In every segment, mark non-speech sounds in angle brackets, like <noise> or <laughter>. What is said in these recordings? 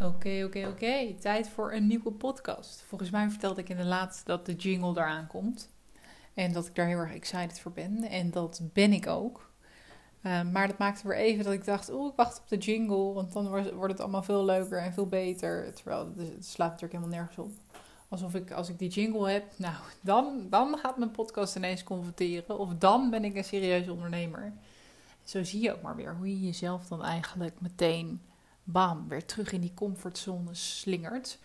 Oké, oké, oké. Tijd voor een nieuwe podcast. Volgens mij vertelde ik in de laatste dat de jingle eraan komt. En dat ik daar heel erg excited voor ben. En dat ben ik ook. Uh, maar dat maakte weer even dat ik dacht, oeh, ik wacht op de jingle. Want dan wordt het allemaal veel leuker en veel beter. Terwijl het slaat natuurlijk helemaal nergens op. Alsof ik, als ik die jingle heb, nou, dan, dan gaat mijn podcast ineens confronteren. Of dan ben ik een serieuze ondernemer. Zo zie je ook maar weer hoe je jezelf dan eigenlijk meteen bam, weer terug in die comfortzone slingert.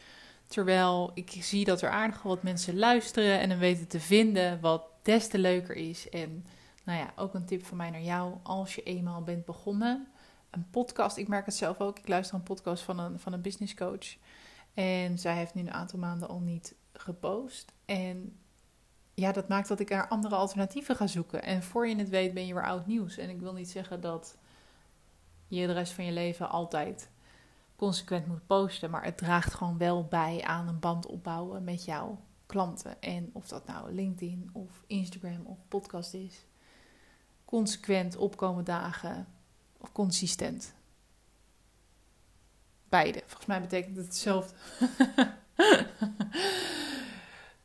Terwijl ik zie dat er aardig wat mensen luisteren en dan weten te vinden wat des te leuker is. En nou ja, ook een tip van mij naar jou, als je eenmaal bent begonnen. Een podcast, ik merk het zelf ook. Ik luister een podcast van een, van een business coach. En zij heeft nu een aantal maanden al niet gepost. En ja, dat maakt dat ik naar andere alternatieven ga zoeken. En voor je het weet ben je weer oud nieuws. En ik wil niet zeggen dat je de rest van je leven altijd consequent moet posten. Maar het draagt gewoon wel bij aan een band opbouwen met jouw klanten. En of dat nou LinkedIn of Instagram of podcast is. Consequent opkomen dagen of consistent. Beide. Volgens mij betekent het hetzelfde.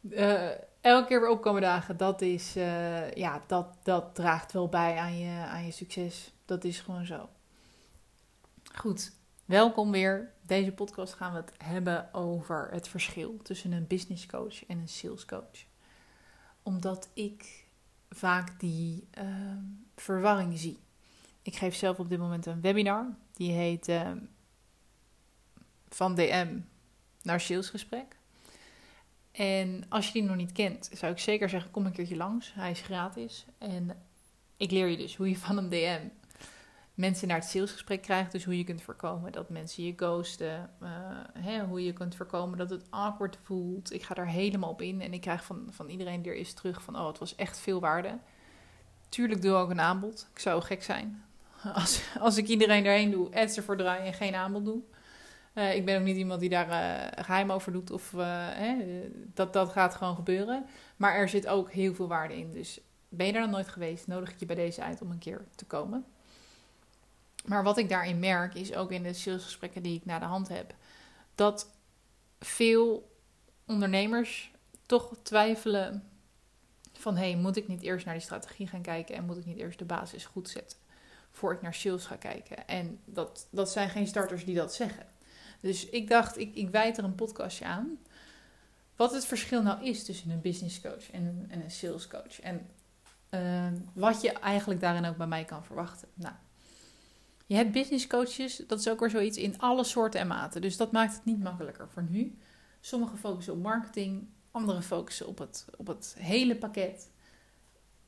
uh, <laughs> elke keer weer opkomen dagen, dat is, uh, ja, dat, dat draagt wel bij aan je, aan je succes. Dat is gewoon zo. Goed, welkom weer. Deze podcast gaan we het hebben over het verschil tussen een business coach en een sales coach. Omdat ik vaak die uh, verwarring zie. Ik geef zelf op dit moment een webinar. Die heet uh, Van DM naar salesgesprek. En als je die nog niet kent, zou ik zeker zeggen: kom een keertje langs. Hij is gratis. En ik leer je dus hoe je van een DM mensen naar het salesgesprek krijgt. Dus hoe je kunt voorkomen dat mensen je ghosten. Uh, hè, hoe je kunt voorkomen dat het awkward voelt. Ik ga daar helemaal op in. En ik krijg van, van iedereen die er is terug van... oh, het was echt veel waarde. Tuurlijk doe ik ook een aanbod. Ik zou gek zijn. <laughs> Als, als ik iedereen erheen doe, ads ervoor draai en geen aanbod doe. Uh, ik ben ook niet iemand die daar uh, geheim over doet. Of hè, dat, dat gaat gewoon gebeuren. Maar er zit ook heel veel waarde in. Dus ben je er dan nooit geweest, nodig ik je bij deze uit om een keer te komen. Maar wat ik daarin merk, is ook in de salesgesprekken die ik na de hand heb, dat veel ondernemers toch twijfelen van hé, moet ik niet eerst naar die strategie gaan kijken en moet ik niet eerst de basis goed zetten voor ik naar sales ga kijken? En dat, dat zijn geen starters die dat zeggen. Dus ik dacht, ik, ik wijd er een podcastje aan. Wat het verschil nou is tussen een business coach en een, en een sales coach. En uh, wat je eigenlijk daarin ook bij mij kan verwachten. Nou, je hebt business coaches, dat is ook weer zoiets in alle soorten en maten. Dus dat maakt het niet makkelijker voor nu. Sommigen focussen op marketing, anderen focussen op het, op het hele pakket.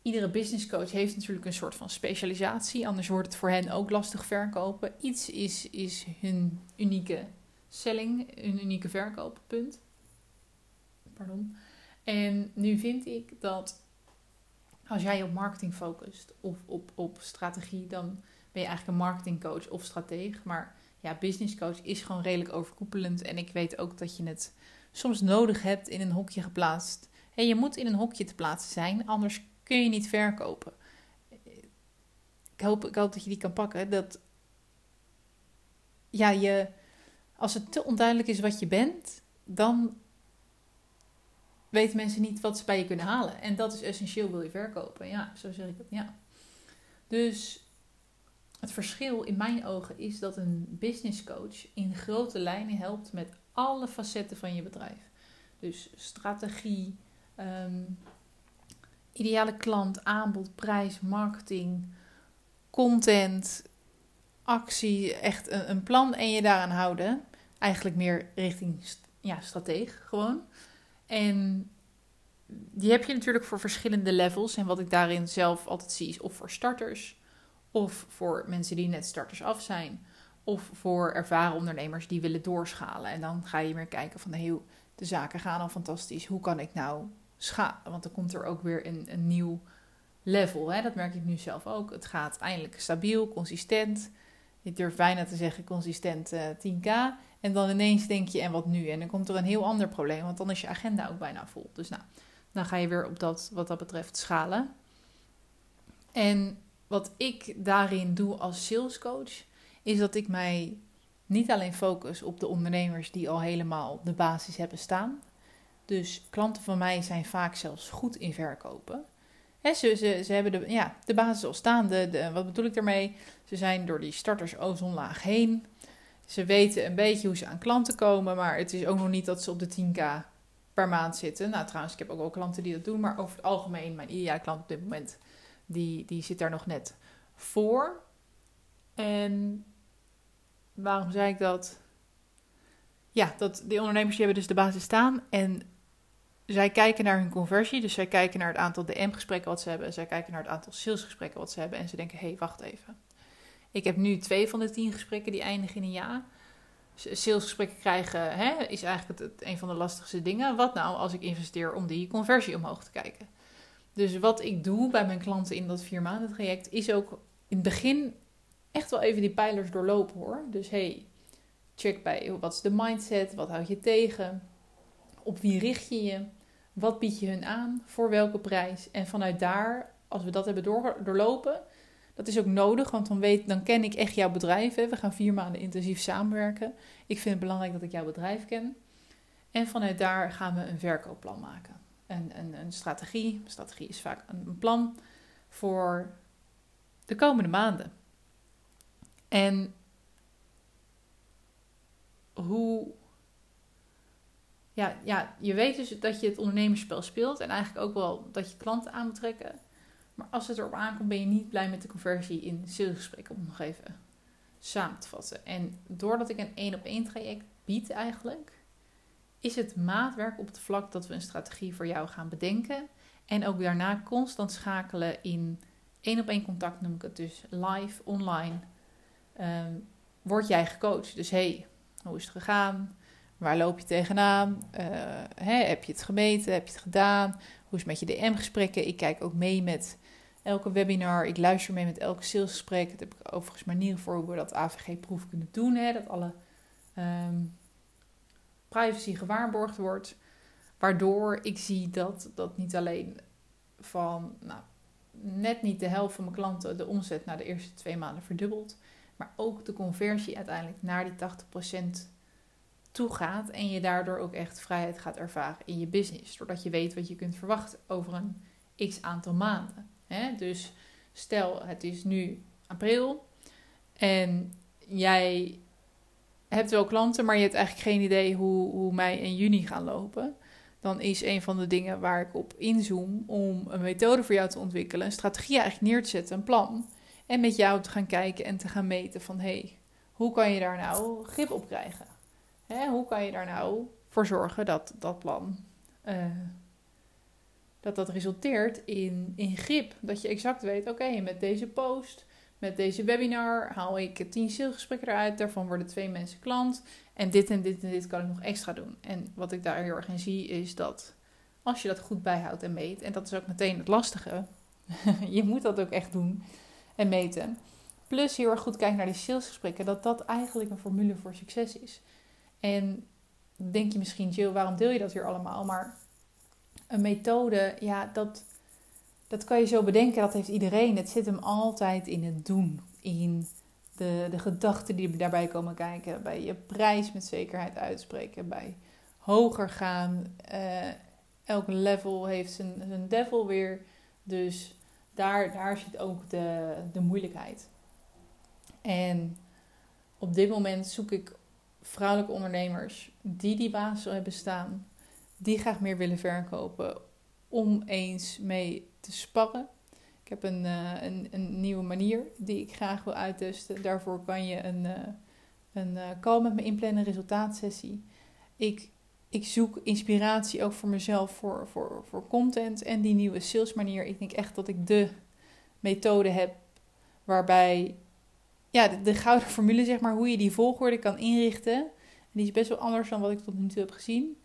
Iedere business coach heeft natuurlijk een soort van specialisatie, anders wordt het voor hen ook lastig verkopen. Iets is, is hun unieke selling, hun unieke verkooppunt. Pardon. En nu vind ik dat als jij op marketing focust of op, op strategie, dan ben je eigenlijk een marketingcoach of strateeg. Maar ja, business coach is gewoon redelijk overkoepelend. En ik weet ook dat je het soms nodig hebt in een hokje geplaatst. En je moet in een hokje te plaatsen zijn, anders kun je niet verkopen. Ik hoop, ik hoop dat je die kan pakken. Dat ja, je, als het te onduidelijk is wat je bent, dan weten mensen niet wat ze bij je kunnen halen. En dat is essentieel, wil je verkopen. Ja, zo zeg ik het. Ja. Dus het verschil in mijn ogen is dat een business coach in grote lijnen helpt met alle facetten van je bedrijf. Dus strategie, um, ideale klant, aanbod, prijs, marketing, content, actie, echt een, een, plan en je daaraan houden. Eigenlijk meer richting ja, strateeg gewoon. En die heb je natuurlijk voor verschillende levels. En wat ik daarin zelf altijd zie is of voor starters of voor mensen die net starters af zijn. Of voor ervaren ondernemers die willen doorschalen. En dan ga je meer kijken van heel, de zaken gaan al fantastisch. Hoe kan ik nou schalen? Want dan komt er ook weer een, een nieuw level. Hè? Dat merk ik nu zelf ook. Het gaat eindelijk stabiel, consistent. Ik durf bijna te zeggen consistent uh, eh, 10k. En dan ineens denk je, en wat nu? En dan komt er een heel ander probleem, want dan is je agenda ook bijna vol. Dus nou, dan ga je weer op dat, wat dat betreft, schalen. En wat ik daarin doe als salescoach, is dat ik mij niet alleen focus op de ondernemers die al helemaal de basis hebben staan. Dus klanten van mij zijn vaak zelfs goed in verkopen. Ze, ze, hebben de, ja, de basis al staan. De, wat bedoel ik daarmee? Ze zijn door die starters ozonlaag heen. Ze weten een beetje hoe ze aan klanten komen, maar het is ook nog niet dat ze op de 10k per maand zitten. Nou, trouwens, ik heb ook wel klanten die dat doen, maar over het algemeen, mijn ideale klant op dit moment, die, die zit daar nog net voor. En waarom zei ik dat? Ja, dat die ondernemers die hebben dus de basis staan en zij kijken naar hun conversie. Dus zij kijken naar het aantal DM-gesprekken wat ze hebben. Zij kijken naar het aantal salesgesprekken wat ze hebben. En ze denken, hé, hey, wacht even. Ik heb nu twee van de tien gesprekken die eindigen in een ja. Salesgesprekken krijgen hè, is eigenlijk het, een van de lastigste dingen. Wat nou als ik investeer om die conversie omhoog te kijken? Dus wat ik doe bij mijn klanten in dat vier maanden traject is ook in het begin echt wel even die pijlers doorlopen hoor. Dus hey, check bij wat is de mindset, wat houd je tegen, op wie richt je je, wat bied je hun aan, voor welke prijs. En vanuit daar, als we dat hebben door, doorlopen, dat is ook nodig, want dan, weet, dan ken ik echt jouw bedrijf. We gaan vier maanden intensief samenwerken. Ik vind het belangrijk dat ik jouw bedrijf ken. En vanuit daar gaan we een verkoopplan maken. Een, een, een strategie. Strategie is vaak een, plan voor de komende maanden. En hoe. Ja, ja, je weet dus dat je het ondernemerspel speelt en eigenlijk ook wel dat je klanten aan moet trekken. Maar als het erop aankomt, ben je niet blij met de conversie in salesgesprekken, om nog even samen te vatten. En doordat ik een één op één traject bied eigenlijk, is het maatwerk op het vlak dat we een strategie voor jou gaan bedenken. En ook daarna constant schakelen in één op één contact, noem ik het dus live, online. Um, word jij gecoacht? Dus hey, hoe is het gegaan? Waar loop je tegenaan? Hè, heb je het gemeten? Heb je het gedaan? Hoe is het met je DM-gesprekken? Ik kijk ook mee met elke webinar. Ik luister mee met elke salesgesprek. Dat heb ik overigens manieren voor hoe we dat AVG-proef kunnen doen. Hè? Dat alle um, privacy gewaarborgd wordt. Waardoor ik zie dat dat niet alleen van nou, net niet de helft van mijn klanten de omzet na de eerste twee maanden verdubbelt. Maar ook de conversie uiteindelijk naar die 80% toe gaat. En je daardoor ook echt vrijheid gaat ervaren in je business. Doordat je weet wat je kunt verwachten over een x aantal maanden. Dus stel het is nu april en jij hebt wel klanten, maar je hebt eigenlijk geen idee hoe, hoe mei en juni gaan lopen. Dan is een van de dingen waar ik op inzoom om een methode voor jou te ontwikkelen, een strategie eigenlijk neer te zetten, een plan. En met jou te gaan kijken en te gaan meten van hé, hey, hoe kan je daar nou grip op krijgen? Hè, hoe kan je daar nou voor zorgen dat dat plan uh, dat dat resulteert in, in grip. Dat je exact weet, oké, met deze post, met deze webinar haal ik tien salesgesprekken eruit. Daarvan worden twee mensen klant. En dit en dit en dit kan ik nog extra doen. En wat ik daar heel erg in zie is dat als je dat goed bijhoudt en meet, en dat is ook meteen het lastige, <laughs> je moet dat ook echt doen en meten. Plus heel erg goed kijken naar die salesgesprekken, dat dat eigenlijk een formule voor succes is. En denk je misschien, Jill, waarom deel je dat hier allemaal? Maar een methode, ja, dat, dat kan je zo bedenken, dat heeft iedereen. Het zit hem altijd in het doen, in de, de gedachten die daarbij komen kijken, bij je prijs met zekerheid uitspreken, bij hoger gaan. Uh, elk level heeft zijn, zijn devil weer, dus daar, daar zit ook de, de moeilijkheid. En op dit moment zoek ik vrouwelijke ondernemers die die basis hebben staan die graag meer willen verkopen, om eens mee sparren. Ik heb een, uh, een, een, nieuwe manier die ik graag wil uittesten. Daarvoor kan je een, uh, een uh, call met me inplannen, resultaatsessie. Ik, ik zoek inspiratie ook voor mezelf, voor, voor, voor content en die nieuwe salesmanier. Ik denk echt dat ik de methode heb waarbij ja, de, de, gouden formule, zeg maar, hoe je die volgorde kan inrichten. En die is best wel anders dan wat ik tot nu toe heb gezien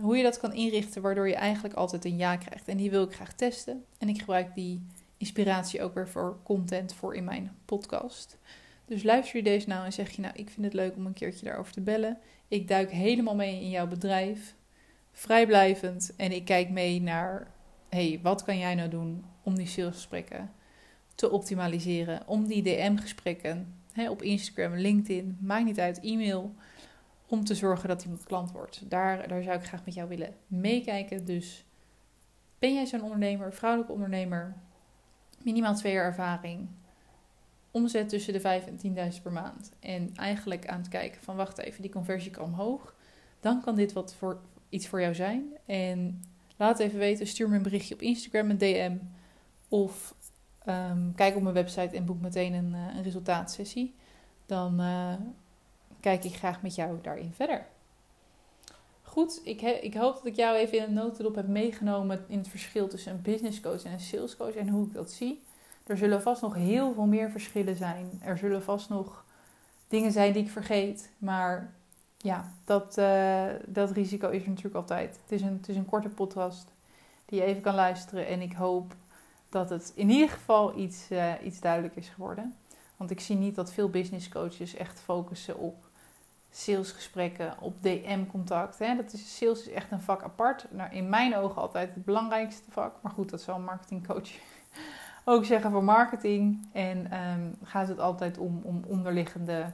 hoe je dat kan inrichten waardoor je eigenlijk altijd een ja krijgt. En die wil ik graag testen. En ik gebruik die inspiratie ook weer voor content voor in mijn podcast. Dus luister je deze nou en zeg je nou, ik vind het leuk om een keertje daarover te bellen. Ik duik helemaal mee in jouw bedrijf, vrijblijvend. En ik kijk mee naar, hey, wat kan jij nou doen om die salesgesprekken te optimaliseren? Om die DM-gesprekken op Instagram, LinkedIn, maakt niet uit, e-mail. Om te zorgen dat iemand klant wordt. Daar, daar zou ik graag met jou willen meekijken. Dus ben jij zo'n ondernemer, vrouwelijke ondernemer, minimaal twee jaar ervaring, omzet tussen de 5 en 10.000 per maand. En eigenlijk aan het kijken van wacht even, die conversie kan omhoog. Dan kan dit wat voor, iets voor jou zijn. En laat even weten, stuur me een berichtje op Instagram, een DM. Of um, kijk op mijn website en boek meteen een, uh, een resultaatsessie. Dan uh, kijk ik graag met jou daarin verder. Goed, ik, ik hoop dat ik jou even in een notendop heb meegenomen in het verschil tussen een business coach en een sales coach en hoe ik dat zie. Er zullen vast nog heel veel meer verschillen zijn. Er zullen vast nog dingen zijn die ik vergeet. Maar ja, dat, uh, dat risico is er natuurlijk altijd. Het is, een, het is een korte podcast die je even kan luisteren. En ik hoop dat het in ieder geval iets, uh, iets duidelijk is geworden. Want ik zie niet dat veel business coaches echt focussen op salesgesprekken, op DM-contact. Dat is, sales is echt een vak apart. Nou, in mijn ogen altijd het belangrijkste vak. Maar goed, dat zal een marketingcoach <laughs> ook zeggen voor marketing. En um, gaat het altijd om, om onderliggende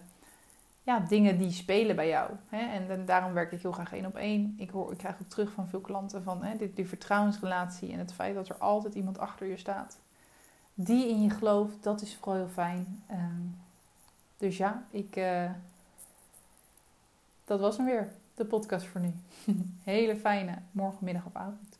ja, dingen die spelen bij jou. Hè? En, en, daarom werk ik heel graag één op één. Ik, hoor, ik krijg ook terug van veel klanten van hè, die, die vertrouwensrelatie en het feit dat er altijd iemand achter je staat. Die in je gelooft, dat is vooral heel fijn. Um, dus ja, ik, uh, dat was hem weer, de podcast voor nu. <laughs> Hele fijne morgenmiddag of avond.